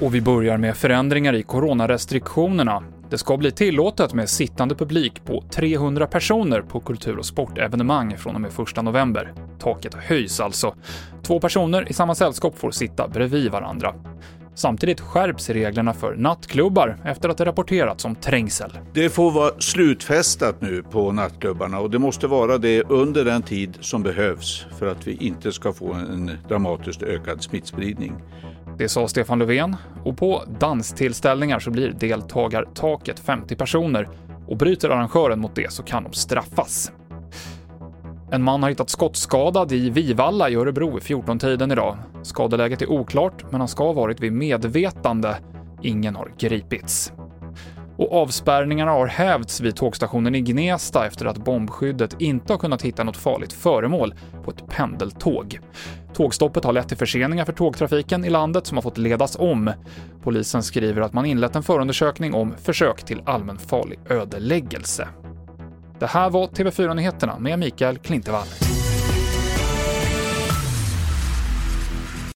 Och vi börjar med förändringar i coronarestriktionerna. Det ska bli tillåtet med sittande publik på 300 personer på kultur och sportevenemang från och med 1 november. Taket höjs alltså. Två personer i samma sällskap får sitta bredvid varandra. Samtidigt skärps reglerna för nattklubbar efter att det rapporterats om trängsel. Det får vara slutfestat nu på nattklubbarna och det måste vara det under den tid som behövs för att vi inte ska få en dramatiskt ökad smittspridning. Det sa Stefan Löfven och på danstillställningar så blir deltagartaket 50 personer och bryter arrangören mot det så kan de straffas. En man har hittats skottskadad i Vivalla i Örebro i 14-tiden idag. Skadeläget är oklart, men han ska ha varit vid medvetande. Ingen har gripits. Och avspärrningarna har hävts vid tågstationen i Gnesta efter att bombskyddet inte har kunnat hitta något farligt föremål på ett pendeltåg. Tågstoppet har lett till förseningar för tågtrafiken i landet som har fått ledas om. Polisen skriver att man inlett en förundersökning om försök till allmänfarlig ödeläggelse. Det här var TV4-nyheterna med Mikael Klintevall.